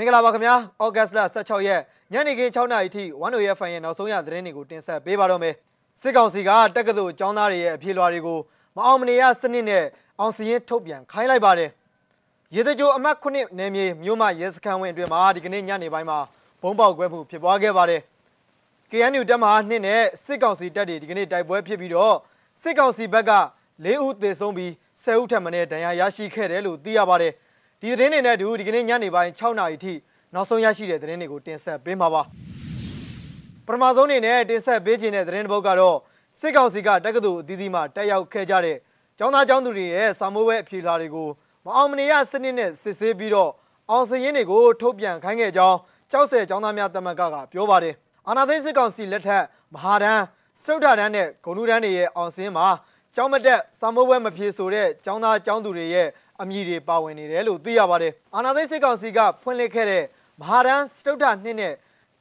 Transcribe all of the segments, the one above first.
မင်္ဂလာပါခင်ဗျာဩဂတ်စ်လ16ရက်ညနေခင်း6နာရီထိဝမ်နိုရဲ့ဖိုင်ရဲ့နောက်ဆုံးရသတင်းတွေကိုတင်ဆက်ပေးပါတော့မယ်စစ်ကောင်စီကတက္ကသိုလ်ကျောင်းသားတွေရဲ့အပြေလွှာတွေကိုမအောင်မနေရစနစ်နဲ့အောင်စီရင်ထုတ်ပြန်ခိုင်းလိုက်ပါတယ်ရေတကြိုအမှတ်9နယ်မြေမြို့မရဲစခန်းဝင်အတွင်းမှာဒီကနေ့ညနေပိုင်းမှာဘုံပေါက်ကွဲမှုဖြစ်ပွားခဲ့ပါတယ် KNU တပ်မဟာ2နဲ့စစ်ကောင်စီတပ်တွေဒီကနေ့တိုက်ပွဲဖြစ်ပြီးတော့စစ်ကောင်စီဘက်က၄ဦးသေဆုံးပြီး10ဦးထပ်မံဒဏ်ရာရရှိခဲ့တယ်လို့သိရပါတယ် ဒီသတင်းတွေနဲ့အတူဒီကနေ့ညနေပိုင်း6နာရီထိနောက်ဆုံးရရှိတဲ့သတင်းတွေကိုတင်ဆက်ပေးမှာပါပထမဆုံးအနေနဲ့တင်ဆက်ပေးခြင်းတဲ့သတင်းတစ်ပုဒ်ကတော့စစ်ကောင်စီကတက္ကသိုလ်အသီးသီးမှတက်ရောက်ခဲ့ကြတဲ့ကျောင်းသားကျောင်းသူတွေရဲ့စာမိုးဘဲအဖြေလာတွေကိုမအောင်မနေရစနစ်နဲ့စစ်ဆေးပြီးတော့အောင်စရင်တွေကိုထုတ်ပြန်ခိုင်းခဲ့ကြောင်းကြောက်ဆယ်ကျောင်းသားများတမကကပြောပါတယ်အာနာသိန်းစစ်ကောင်စီလက်ထက်မဟာဒန်းစတုဒ္ဒဒန်းနဲ့ဂုံလူဒန်းတွေရဲ့အောင်စင်းမှာကျောင်းမတက်စာမိုးဘဲမဖြေဆိုတဲ့ကျောင်းသားကျောင်းသူတွေရဲ့ အမည်တွေပါဝင်နေတယ်လို့သိရပါတယ်အာနာသိန်းစစ်ကောင်စီကဖွင့်လှစ်ခဲ့တဲ့မဟာဒန်းစတုဒ္ဒနှစ်နဲ့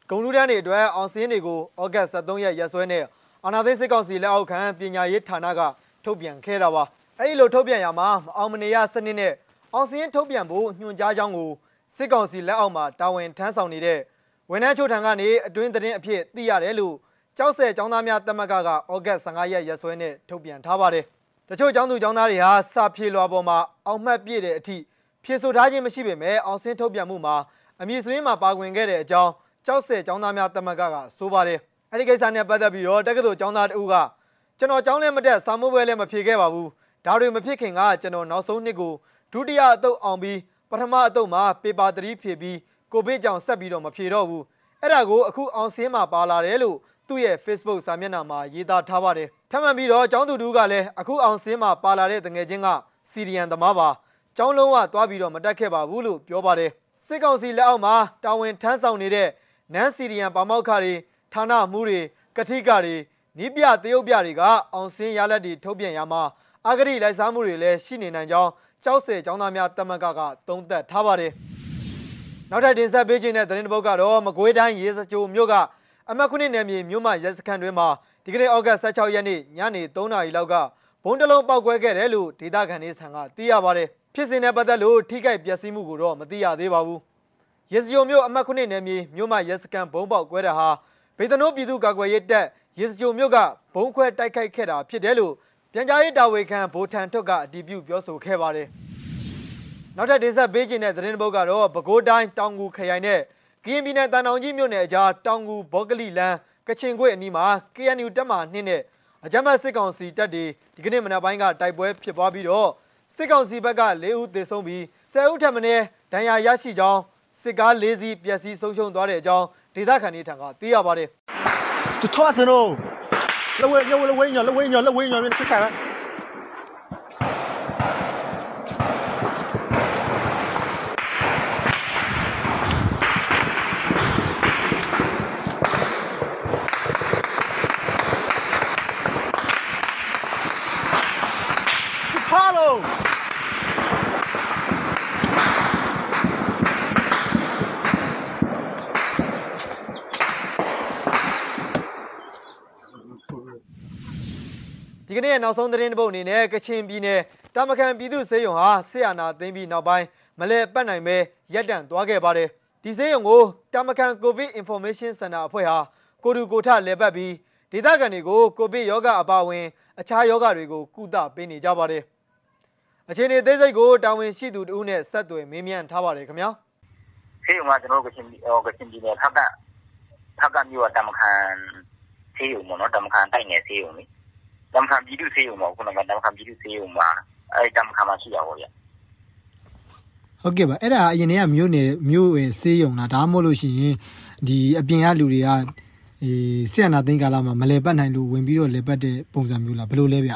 ဂုံလူဒန်းတွေအတွက်အောင်စင်းတွေကိုဩဂတ်23ရက်ရက်စွဲနဲ့အာနာသိန်းစစ်ကောင်စီလက်အောက်ခံပညာရေးဌာနကထုတ်ပြန်ခဲ့တာပါအဲ့ဒီလိုထုတ်ပြန်ရမှာမအောင်မနေရစနစ်နဲ့အောင်စင်းထုတ်ပြန်ဖို့ညွှန်ကြားကြောင်းကိုစစ်ကောင်စီလက်အောက်မှာတာဝန်ထမ်းဆောင်နေတဲ့ဝန်ထမ်းချို့ထံကနေအတွင်းသတင်းအဖြစ်သိရတယ်လို့ကြောက်ဆဲចောင်းသားများတမကကဩဂတ်15ရက်ရက်စွဲနဲ့ထုတ်ပြန်ထားပါတယ် တချို့ကျောင်းသူကျောင်းသားတွေဟာစာဖြေလွှာပေါ်မှာအောင်မှတ်ပြည့်တဲ့အထိဖြေဆိုထားခြင်းမရှိပေမဲ့အောင်စင်းထုတ်ပြန်မှုမှာအမည်စွင်းမှာပါဝင်ခဲ့တဲ့အကြောင်းကြောက်စဲကျောင်းသားများတမကကဆိုပါတယ်အဲ့ဒီကိစ္စနဲ့ပတ်သက်ပြီးတော့တက္ကသိုလ်ကျောင်းသားတဦးကကျွန်တော်ကျောင်းလည်းမတက်စာမိုးပွဲလည်းမဖြေခဲ့ပါဘူးဒါတွေမဖြစ်ခင်ကကျွန်တော်နောက်ဆုံးနှစ်ကိုဒုတိယအတုပ်အောင်ပြီးပထမအတုပ်မှာပေပါ3ဖြေပြီးကိုဗစ်ကြောင့်ဆက်ပြီးတော့မဖြေတော့ဘူးအဲ့ဒါကိုအခုအောင်စင်းမှာပါလာတယ်လို့ သူ့ရဲ့ Facebook စာမျက်နှာမှာရေးသားထားပါတယ်ထပ်မံပြီးတော့ကျောင်းသူတူကလည်းအခုအောင်စင်းမှာပါလာတဲ့တငယ်ချင်းကစီရီယန်သမားပါကျောင်းလုံးဝသွားပြီးတော့မတက်ခဲ့ပါဘူးလို့ပြောပါတယ်စစ်ကောင်စီလက်အောက်မှာတာဝန်ထမ်းဆောင်နေတဲ့နန်းစီရီယန်ပါမောက်ခတွေဌာနမှုတွေကတိကတွေနီးပြတရုတ်ပြတွေကအောင်စင်းရလက်တွေထုတ်ပြန်ရမှာအဂရိလိုက်စားမှုတွေလည်းရှိနေနိုင်ကြောင်းကြောက်စဲចောင်းသားများတမန်ကကသုံးသပ်ထားပါတယ်နောက်ထပ်တင်ဆက်ပေးခြင်းတဲ့သတင်းတစ်ပုဒ်ကတော့မကွေးတိုင်းရေစကြိုမြို့က အမတ်ခုနှစ်နယ်မြေမြို့မှာရဲစခန်းတွင်မှာဒီကနေ့ဩဂတ်16ရက်နေ့ညနေ3နာရီလောက်ကဘုံတလုံးပောက်ကွဲခဲ့တယ်လို့ဒေသခံတွေဆန်ကသိရပါတယ်ဖြစ်စဉ်နဲ့ပတ်သက်လို့ထိခိုက်ပျက်စီးမှုကိုတော့မသိရသေးပါဘူးရေစကြိုမြို့အမတ်ခုနှစ်နယ်မြေမြို့မှာရဲစခန်းဘုံပေါက်ကွဲတာဟာဗေဒနိုပြည်သူ့ကာကွယ်ရေးတပ်ရေစကြိုမြို့ကဘုံခွဲတိုက်ခိုက်ခဲ့တာဖြစ်တယ်လို့ပြန်ကြားရေးတာဝန်ခံဗိုလ်ထန်ထွတ်ကအတည်ပြုပြောဆိုခဲ့ပါတယ်နောက်ထပ်တင်ဆက်ပေးခြင်းတဲ့သတင်းပုတ်ကတော့ပဲခူးတိုင်းတောင်ငူခရိုင်နဲ့ ကရင်ပြည်နယ်တန်တောင်ကြီးမြို့နယ်အကြားတောင်ငူဘောကလိလန်းကချင်ခွေအနီးမှာ KNU တပ်မှနှင်းနဲ့အကြမ်းဖက်စစ်ကောင်စီတပ်တွေဒီကနေ့မနက်ပိုင်းကတိုက်ပွဲဖြစ်ပွားပြီးတော့စစ်ကောင်စီဘက်က၄ဦးသေဆုံးပြီး10ဦးထပ်မံဒဏ်ရာရရှိကြောင်းစစ်ကား၄စီးပျက်စီးဆုံးရှုံးသွားတဲ့အကြောင်းဒေသခံတွေထံကသိရပါတယ်။သူထွက်တယ်လို့လဝဲလဝဲလဝဲညလဝဲညလဝဲညမင်းစစ်ဆိုင် ဒီကနေ့နောက်ဆုံးသတင်းတစ်ပုဒ်အနေနဲ့ကချင်ပြည်နယ်တာမကန်ပြည်သူ့စေယုံဟာဆေးရနာသိမ်းပြီးနောက်ပိုင်းမလဲပတ်နိုင်ပဲရပ်တန့်သွားခဲ့ပါတယ်ဒီစေယုံကိုတာမကန်ကိုဗစ် information center အဖွဲ့ဟာကိုတူကိုထလဲပတ်ပြီးဒေသခံတွေကိုကိုဗစ်ယောဂအပါအဝင် အခြားယောဂတွေကိုကုသပေးနေကြပါတယ်အခြေအနေသေးစိတ်ကိုတာဝန်ရှိသူတို့နဲ့ဆက်သွယ်မေးမြန်းထားပါတယ်ခင်ဗျာဆေးရုံကကျွန်တော်ကချင်ဟောကချင်ပြည်နယ်ဖက်ကဖက်ကမြို့ကတမခံဆေးရုံပေါ့နော်တမခံတိုက်နယ်ဆေးရုံလေ တမခံပြည်သူဆေးရုံပေါ့ခုနကတမခံပြည်သူဆေးရုံမှာအဲတမခံမှာရှိရပါဗျဟုတ်ကဲ့ပါအဲ့ဒါအရင်ကမြို့နယ်မြို့ရဲ့ဆေးရုံလားဒါမှမဟုတ်လို့ရှိရင်ဒီအပြင်ကလူတွေကအေးဆရာနာသိန်းကာလမှာမလဲပတ်နိုင်လို့ဝင်ပြီးတော့လဲပတ်တဲ့ပုံစံမျိုးလားဘယ်လိုလဲဗျ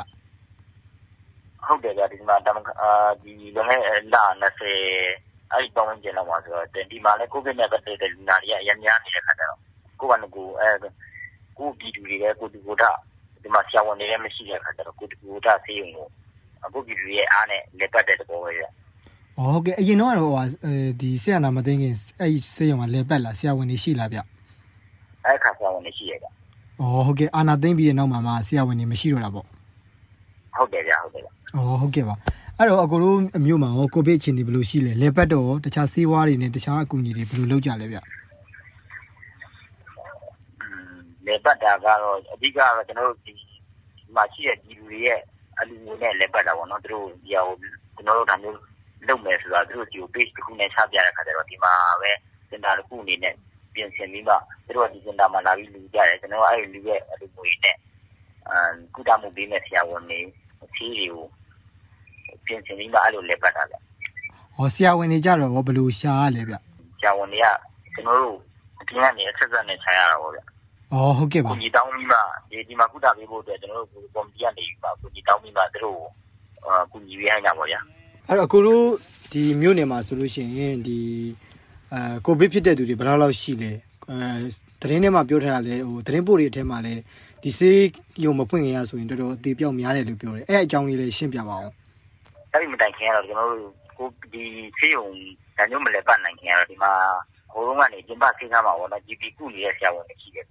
ဟုတ်တယ်ဗျဒီမှာတမအာဒီလွန်ခဲ့လ20အဲ့ဒီတောင်းကျင်တော့မှာဆိုတော့ဒီမှာလည်းကိုဗစ်နဲ့ပတ်သက်တဲ့လူနာတွေကအများများနေတဲ့ခါကျတော့ကိုကလည်းကိုအဲကိုပြည်သူတွေလည်းကိုတူကိုထ ဒီမှာဆရာဝန်တွေလည်းမရှိတဲ့အခါကျတော့ကိုယ်ကိုယ်တာဆေးရုံကိုအခုပြည်သူရဲ့အားနဲ့လက်ပတ်တဲ့သဘောပဲဗျ။အော်ဟုတ်ကဲ့အရင်တော့ဟိုဟာဒီဆရာနာမသိခင်အဲ့ဒီဆေးရုံကလက်ပတ်လားဆရာဝန်တွေရှိလားဗျ။အဲ့ခါဆရာဝန်တွေရှိရဗျ။အော်ဟုတ်ကဲ့အာနာသိမ့်ပြီးတဲ့နောက်မှာမှဆရာဝန်တွေမရှိတော့တာပေါ့။ဟုတ်တယ်ဗျဟုတ်တယ်ဗျ။အော်ဟုတ်ကဲ့ပါ။အဲ့တော့အကိုတို့အမျိုးမှာရောကိုဗစ်အခြေအနေဘယ်လိုရှိလဲလဲပတ်တော့တခြားဆေးဝါးတွေနဲ့တခြားအကူအညီတွေဘယ်လိုလုပ်ကြလဲဗျ။ လေပတ်တာကတော့ အဓိကတော့ ကျွန်တော်တို့ ဒီမှာရှိတဲ့ဒီလူတွေရဲ့ အလူငွေနဲ့လေပတ်တာပေါ့နော် သူတို့ ဒီဟာကို ကျွန်တော်တို့ ဒါမျိုးလုပ်မယ်ဆိုတာ သူတို့ဒီကို page တစ်ခုနဲ့ ချပြတဲ့ခါကျတော့ ဒီမှာပဲ စင်တာတစ်ခုအနေနဲ့ ပြင်ဆင်ပြီးမှ သူတို့က ဒီစင်တာမှာ လာပြီးလူကြတယ် ကျွန်တော်အဲ့ဒီလူရဲ့ အလူငွေနဲ့အဲကုသမှုပေးမဲ့ဆရာဝန်တွေအချီးတွေကို ပြင်ဆင်ပြီးမှ အဲ့လိုလေပတ်တာဗျဟောဆရာဝန်တွေကြတော့ရော ဘယ်လိုရှာရလဲဗျ ဆရာဝန်တွေက ကျွန်တော်တို့ အပြင်ကနေ အဆက်ဆက်နဲ့ခြာရတာပေါ့ဗျ ဩဟုတ်ကဲ့ပါကိုကြီးတောင်းပြီးမှဒီဒီမှာကုသပေးဖို့အတွက်ကျွန်တော်တို့ကော်မတီကနေပြီးမှကိုကြီးတောင်းပြီးမှသူတို့အာကုညီပေးနိုင်တာပေါ့ဗျာအဲ့တော့အကိုတို့ဒီမြို့နယ်မှာဆိုလို့ရှိရင်ဒီအဲကိုဗစ်ဖြစ်တဲ့သူတွေဘယ်လောက်လောက်ရှိလဲအဲသတင်းထဲမှာပြောထားတာလဲဟိုသတင်းပို့တွေအထဲမှာလဲဒီဆေးရုံမဖွင့်ခင်ရဆိုရင်တော်တော်အသေးပြောက်များတယ်လို့ပြောတယ်အဲ့အကြောင်းလေးလေးရှင်းပြပါအောင်အဲ့ဒီမတိုင်ခင်ကတော့ကျွန်တော်တို့ကိုဒီဆေးရုံဒါမျိုးမလဲပတ်နိုင်ခင်ကတော့ဒီမှာဟိုတုန်းကနေကျင်းပဆေးကမ်းမှာပေါ့နော် GP ကုနေတဲ့ဆရာဝန်တွေရှိတယ်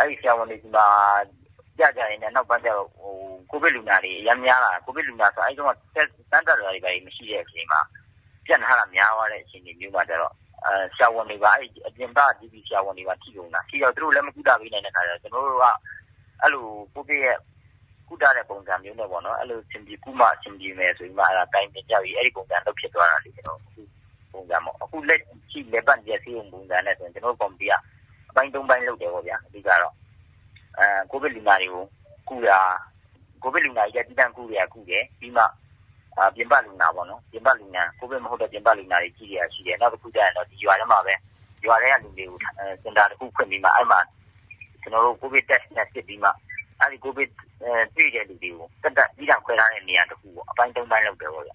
အဲ့ဒီဆရာဝန်တွေဒီမှာကြကြရင်လည်းနောက်ပိုင်းကျတော့ဟိုကိုဗစ်လူနာတွေအများများလာကိုဗစ်လူနာဆိုအဲ့ဒီတော့စမ်းသပ်တာတွေပဲမရှိတဲ့အချိန်မှာပြန့်ထားတာများသွားတဲ့အချိန်တွေမျိုးမှာကျတော့အဲဆရာဝန်တွေကအဲ့အပြင်ပ GP ဆရာဝန်တွေကထိကုန်တာထိတော့သူတို့လည်းမကုသပေးနိုင်တဲ့ခါကျတော့ကျွန်တော်တို့ကအဲ့လိုကိုဗစ်ရဲ့ကုတတဲ့ပုံစံမျိုးနဲ့ပေါ့နော်အဲ့လိုစင်ပြေကုမစင်ပြေမယ်ဆိုပြီးမှအဲ့ဒါတိုင်းတင်ကြပြီးအဲ့ဒီပုံစံလုပ်ဖြစ်သွားတာလေကျွန်တော်အခုပုံစံပေါ့အခုလက်ရှိလက်ပတ်ရစီုံပုံစံနဲ့ဆိုရင်ကျွန်တော်ကော်မတီက အပိုင်း၃ပိုင်းလုပ်တယ်ပေါ့ဗျာအဓိကတော့အဲကိုဗစ်လူနာတွေကိုကုရကိုဗစ်လူနာကြီးကတိတန့်ကုရကုတယ်ပြီးမှအာပြင်ပလူနာပေါ့နော်ပြင်ပလူနာကိုဗစ်မဟုတ်တဲ့ပြင်ပလူနာတွေကြီးရရှိတယ်နောက်တစ်ခုကျရင်တော့ဒီရွာထဲမှာပဲရွာထဲကလူတွေကိုစင်တာတစ်ခုဖွင့်ပြီးမှအဲ့မှာကျွန်တော်တို့ကိုဗစ် test နဲ့စစ်ပြီးမှအဲ့ဒီကိုဗစ်အဲတွေ့တဲ့လူတွေကိုတက်တက်ပြီးတော့ခွဲထားတဲ့နေရာတစ်ခုပေါ့အပိုင်း၃ပိုင်းလုပ်တယ်ပေါ့ဗျာ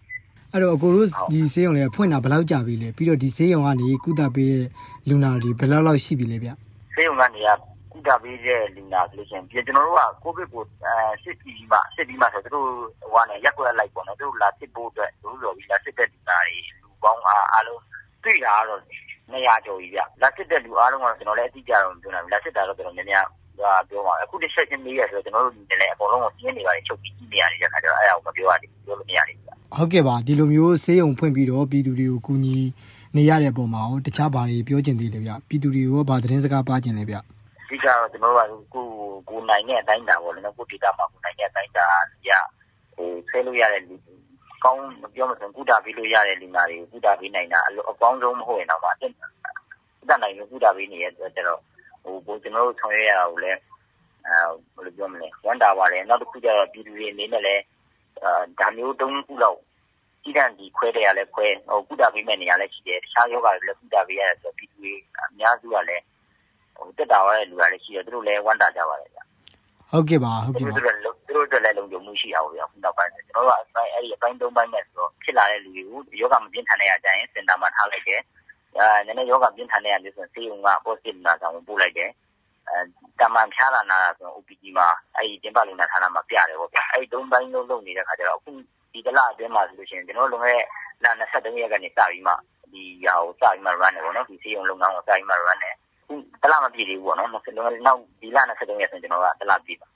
အဲ့တော့အကိုတို့ဒီဆေးရုံလေးကဖွင့်တာဘယ်လောက်ကြာပြီလဲပြီးတော့ဒီဆေးရုံကနေကုသပေးတဲ့လူနာတွေဘယ်လောက်လောက်ရှိပြီလဲဗျဆေးရုံကနေကကုသပေးတဲ့လူနာဆိုလို့ရှိရင်ကျွန်တော်တို့ကကိုဗစ်ကိုအဲစစ်ပြီးမှစစ်ပြီးမှဆိုသူတို့ဟိုကနေရက်ွက်လိုက်ပေါ့နော်သူတို့လာစစ်ဖို့အတွက်လူတော်ပြီးလာစစ်တဲ့လူနာတွေလူပေါင်းအားလုံးတွေ့တာကတော့200ကျော်ကြီးဗျလာစစ်တဲ့လူအားလုံးကတော့ကျွန်တော်လည်းအတိအကျတော့မပြောနိုင်ဘူးလာစစ်တာတော့ကျွန်တော်များများကပြောပါအခုတစ်ချက်ချင်းမေးရဆိုတော့ကျွန်တော်တို့ဒီလည်းအကုန်လုံးကိုပြင်းနေပါတယ်ချုပ်ပြီးကြည့်နေရတဲ့ခါကျတော့အဲ့ဒါကိုမပြောရသေးဘူးပြောလို့မရသေးဘူး ဟုတ်ကဲ့ပါဒီလိုမျိုးဆေးရုံဖွင့်ပြီးတော့ပြည်သူတွေကိုကူညီနေရတဲ့ပုံမှာရောတခြားဘာတွေပြောချင်သေးလဲဗျပြည်သူတွေရောဘာသတင်းစကားပါချင်လဲဗျအဓိကတော့ကျွန်တော်တို့ကကိုကိုနိုင်တဲ့အတိုင်းတာပေါ့လေနော်ကိုဒေတာမှာကိုနိုင်တဲ့အတိုင်းတာရဟိုဆဲလို့ရတဲ့လူကောင်းမပြောမစံကုတာပေးလို့ရတဲ့လူနာတွေကိုကုတာပေးနိုင်တာအလို့အကောင်းဆုံးမဟုတ်ရင်တော့မှအတက်အတက်နိုင်လို့ကုတာပေးနေရတဲ့ကျတော့ဟိုကိုကျွန်တော်တို့ဆောင်ရွက်ရတာကိုလည်းအဲဘယ်လိုပြောမလဲဝမ်းတာပါတယ်နောက်တစ်ခုကျတော့ပြည်သူတွေအနေနဲ့လည်းအာ ဒါမျိုးတုံးခုလောက်ကြီးတန်းဒီခွဲတယ်ရလဲခွဲဟိုကုတာပေးမဲ့နေရာလည်း ရှိတယ် တခြားယောဂတွေလည်း ကုတာပေးရတယ်ဆိုတော့ ပြည်သူတွေ အများစုကလည်းဟိုတက်တာရတဲ့လူတွေလည်းရှိတယ် သူတို့လည်း ဝမ်းတာကြပါတယ်ဗျဟုတ်ကဲ့ပါဟုတ်သူကဲ့ပါတို့သူတို့အတွက်လည်း လုံခြုံမှုရှိအောင်ဗျခုနောက်ပိုင်းကျွန်တော်တို့ကအပိုင်းအဲ့ဒီ အပိုင်း ၃ ပိုင်းနဲ့ဆိုတော့ ဖြစ်လာတဲ့လူတွေကိုယောဂမပြင်းထန်တဲ့အကြရင် စင်တာမှာထားလိုက်တယ်အာနည်းနည်းယောဂပြင်းထန်တဲ့မျိုးဆိုဆေးရုံက positive နာဆောင်ပို့လိုက်တယ်အဲ တမန်ဖြားလာနာတာဆို OPG မှာအဲ့ဒီတင်ပလူနာဌာနမှာပြတယ်ပေါ့ဗျအဲ့ဒီ၃ပိုင်းလုံးလုပ်နေတဲ့ခါကျတော့အခုဒီတလအတွင်းမှာဆိုလို့ရှိရင်ကျွန်တော်တို့လုံခဲ့လ23ရက်ကနေစပြီးမှဒီဟာကိုစပြီးမှ run တယ်ပေါ့နော်ဒီဆေးရုံလုပ်ငန်းကိုစပြီးမှ run တယ်တလားမပြည့်သေးဘူးပေါ့နော်20လုံးနောက်ဒီလ23ရက်ဆိုကျွန်တော်ကတလားပြည့်ပါ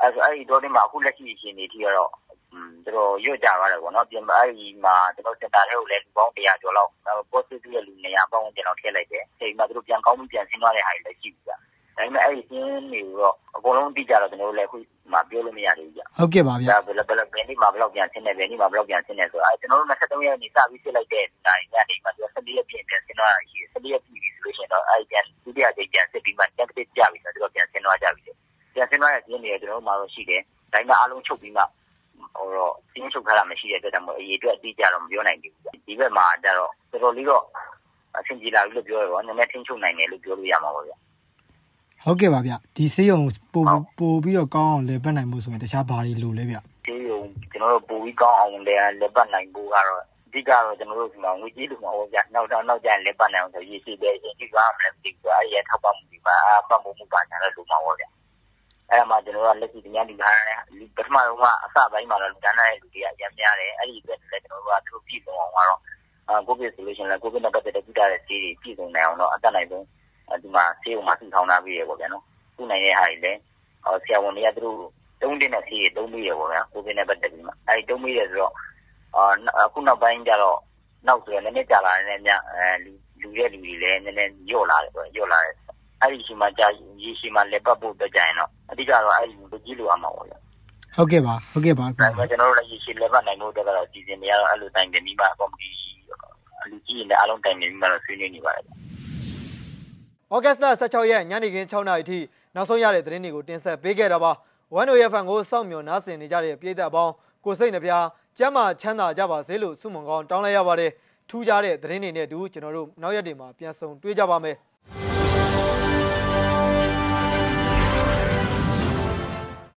အဲဆိုအဲ့ဒီတော့ဒီမှာအခုလက်ရှိအချိန်နေထိကတော့อืมတော်တော်ရွတ်ကြပါတယ်ပေါ့နော်ပြင်အဲ့ဒီမှာကျွန်တော်စင်တာထဲကိုလည်းလူပေါင်း100ကျော်လောက် positive ရဲ့လူ200ပေါင်းကျွန်တော်ထည့်လိုက်တယ်အဲဒီမှာသူတို့ပြန်ကောင်းပြီးပြန်ဆင်းသွားတဲ့ဟာတွေလည်းရှိပြီဗျ ဒါပေမဲ့အဲ့ဒီစင်းတွေတော့အကုန်လုံးတိကျတော့ကျွန်တော်တို့လည်းအခုမှပြောလို့မရသေးဘူးဗျဟုတ်ကဲ့ပါဗျဒါဘယ်လိုဘယ်လိုဘယ်နေ့မှာဘယ်လောက်ပြန်ဆင်းနေဘယ်နေ့မှာဘယ်လောက်ပြန်ဆင်းနေဆိုတော့အဲကျွန်တော်တို့23ရက်နေစပြီးစစ်လိုက်တဲ့နိုင်ညနေမှာသူ14ရက်ပြင်ပြန်ဆင်းသွားတာရှိတယ်14ရက်ပြီဆိုလို့ရှိရင်တော့အဲဒီပြန်ဒုတိယကြိမ်ပြန်စစ်ပြီးမှတက်တစ်ကြပြီဆိုတော့သူကပြန်ဆင်းသွားကြပြီပြန်ဆင်းသွားတဲ့ခြင်းတွေကျွန်တော်တို့မှာတော့ရှိတယ်ဒါပေမဲ့အားလုံးချုပ်ပြီးမှဟိုတော့စင်းချုပ်ထားတာမရှိတဲ့အတွက်ကြောင့်အရေးအတွက်အတိအကျတော့မပြောနိုင်ဘူးဒီဘက်မှာကျတော့တော်တော်လေးတော့အဆင်ပြေလာပြီလို့ပြောရတော့နည်းနည်းထင်းချုပ်နိုင်တယ်လို့ပြောလို့ရမှာပါဗျ ဟုတ်ကဲ့ပါဗျဒီဆေးရုံပို့ပို့ပြီးတော့ကောင်းအောင်လေပတ်နိုင်မှုဆိုရင်တခြားဘာတွေလိုလဲဗျဒီုံကျွန်တော်တို့ပိုပြီးကောင်းအောင်လည်းလက်ပတ်နိုင်ဖို့ကတော့အဓိကတော့ကျွန်တော်တို့ဒီမှာငွေကြေးလိုမှာဟောပြနောက်တော့နောက်ကျရင်လက်ပတ်နိုင်အောင်ဆိုရည်ရှိတဲ့အချိန်ကြီးကမှလည်းမသိဘူးအဲ့ရထောက်ပံ့မှုဒီမှာအပတ်မှုမှုပါညာလည်းလိုမှာဟောပြအဲ့မှာကျွန်တော်ကလက်ရှိတရားဒီထားတဲ့ပထမတော့ကအစပိုင်းမှာတော့လူတန်းတဲ့လူတွေအများများတယ်အဲ့ဒီအတွက်လည်းကျွန်တော်တို့ကသူပြည်ဆုံးအောင်ကတော့အာကိုဗစ်ဆိုလို့ရှိရင်လည်းကိုဗစ်နဲ့ပတ်သက်တဲ့ကုသတဲ့စီးပြည်ဆုံးနိုင်အောင်တော့အတတ်နိုင်ဆုံး ဒီမှာဆေးုံမှာသိထောင်ထားပြီးရပေါ့ဗျာနော်ခုနိုင်တဲ့ဟာတွေလည်းဆရာဝန်တွေကသူတို့တုံးတင်တဲ့ဆေးတွေတုံးပြီးရပေါ့ဗျာကိုဗစ်နဲ့ပတ်သက်ပြီးမှအဲဒီတုံးပြီးရဆိုတော့အာအခုနောက်ပိုင်းကျတော့နောက်ဆိုရင်လည်းနည်းကြာလာတယ်ညအဲလူလူရဲ့လူတွေလည်းနည်းနည်းညော့လာတယ်ပေါ့ညော့လာတယ်အဲ့ဒီရှိမှကြာရေရှိမှလက်ပတ်ဖို့တော့ကြာရင်တော့အဓိကတော့အဲ့ဒီလူကြီးလူအောင်မှာပေါ့လေဟုတ်ကဲ့ပါဟုတ်ကဲ့ပါဒါပေမဲ့ကျွန်တော်တို့လည်းရေရှိလက်ပတ်နိုင်ဖို့အတွက်ကတော့စီစဉ်နေရတော့အဲ့လိုတိုင်ပင်ပြီးမှကော်မတီလူကြီးတွေလည်းအားလုံးတိုင်ပင်ပြီးမှတော့ဆွေးနွေးနေပါတယ်။ ဩဂတ်စ်လ16ရက်ညနေခင်း6နာရီထိနောက်ဆုံးရတဲ့သတင်းတွေကိုတင်ဆက်ပေးခဲ့တာပါ။ One Way FM ကိုစောင့်မျှော်နားဆင်နေကြတဲ့ပြည်သက်အပေါင်းကိုစိတ်နှပြကျမ်းမာချမ်းသာကြပါစေလို့ဆုမွန်ကောင်းတောင်းလိုက်ရပါတယ်။ထူးခြားတဲ့သတင်းတွေနဲ့အတူကျွန်တော်တို့နောက်ရက်တွေမှာပြန်ဆုံတွေ့ကြပါမယ်။